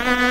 Ah!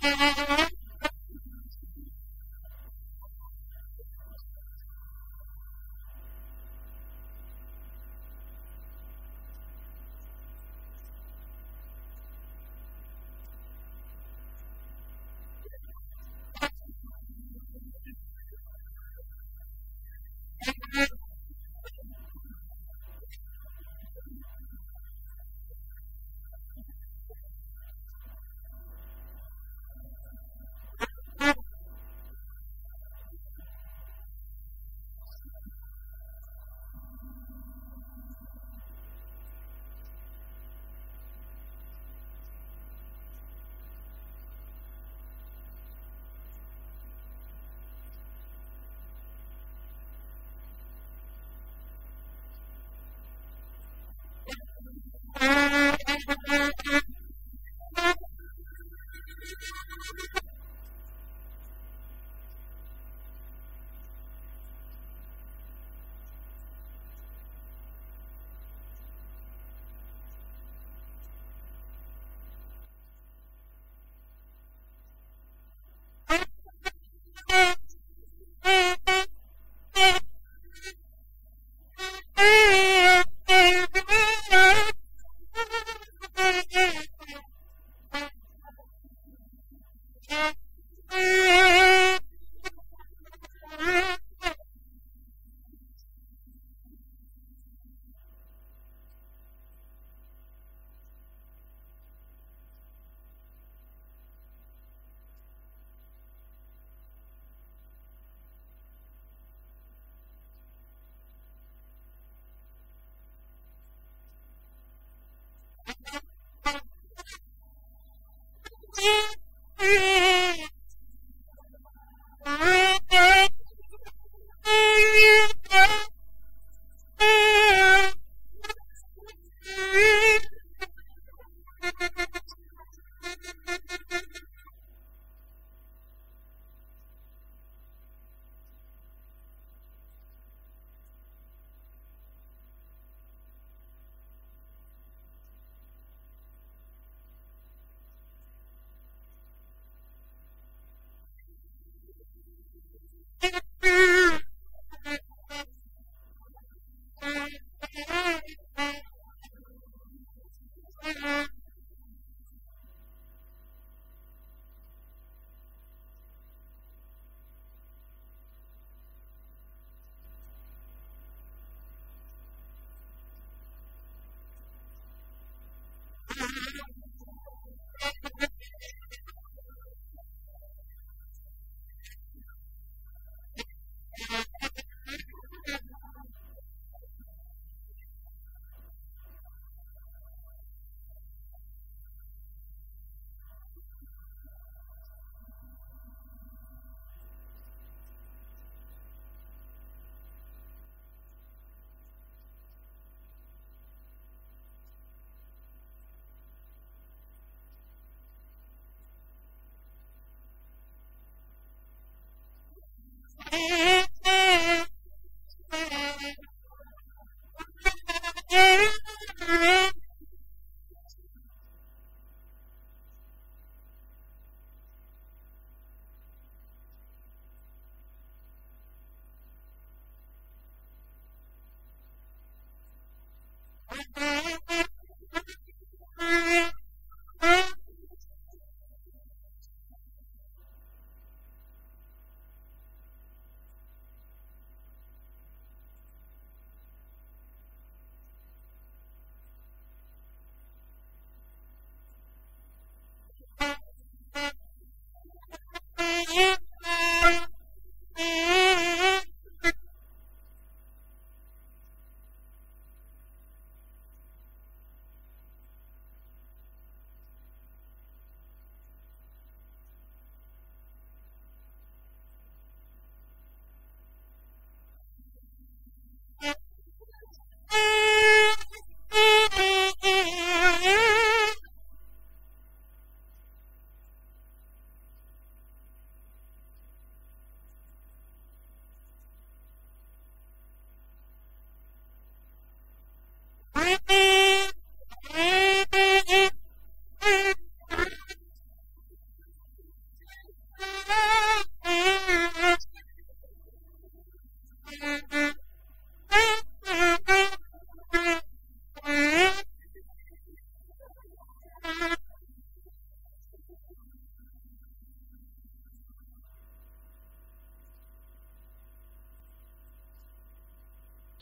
Thank you.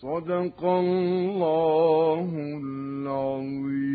صدق الله العظيم.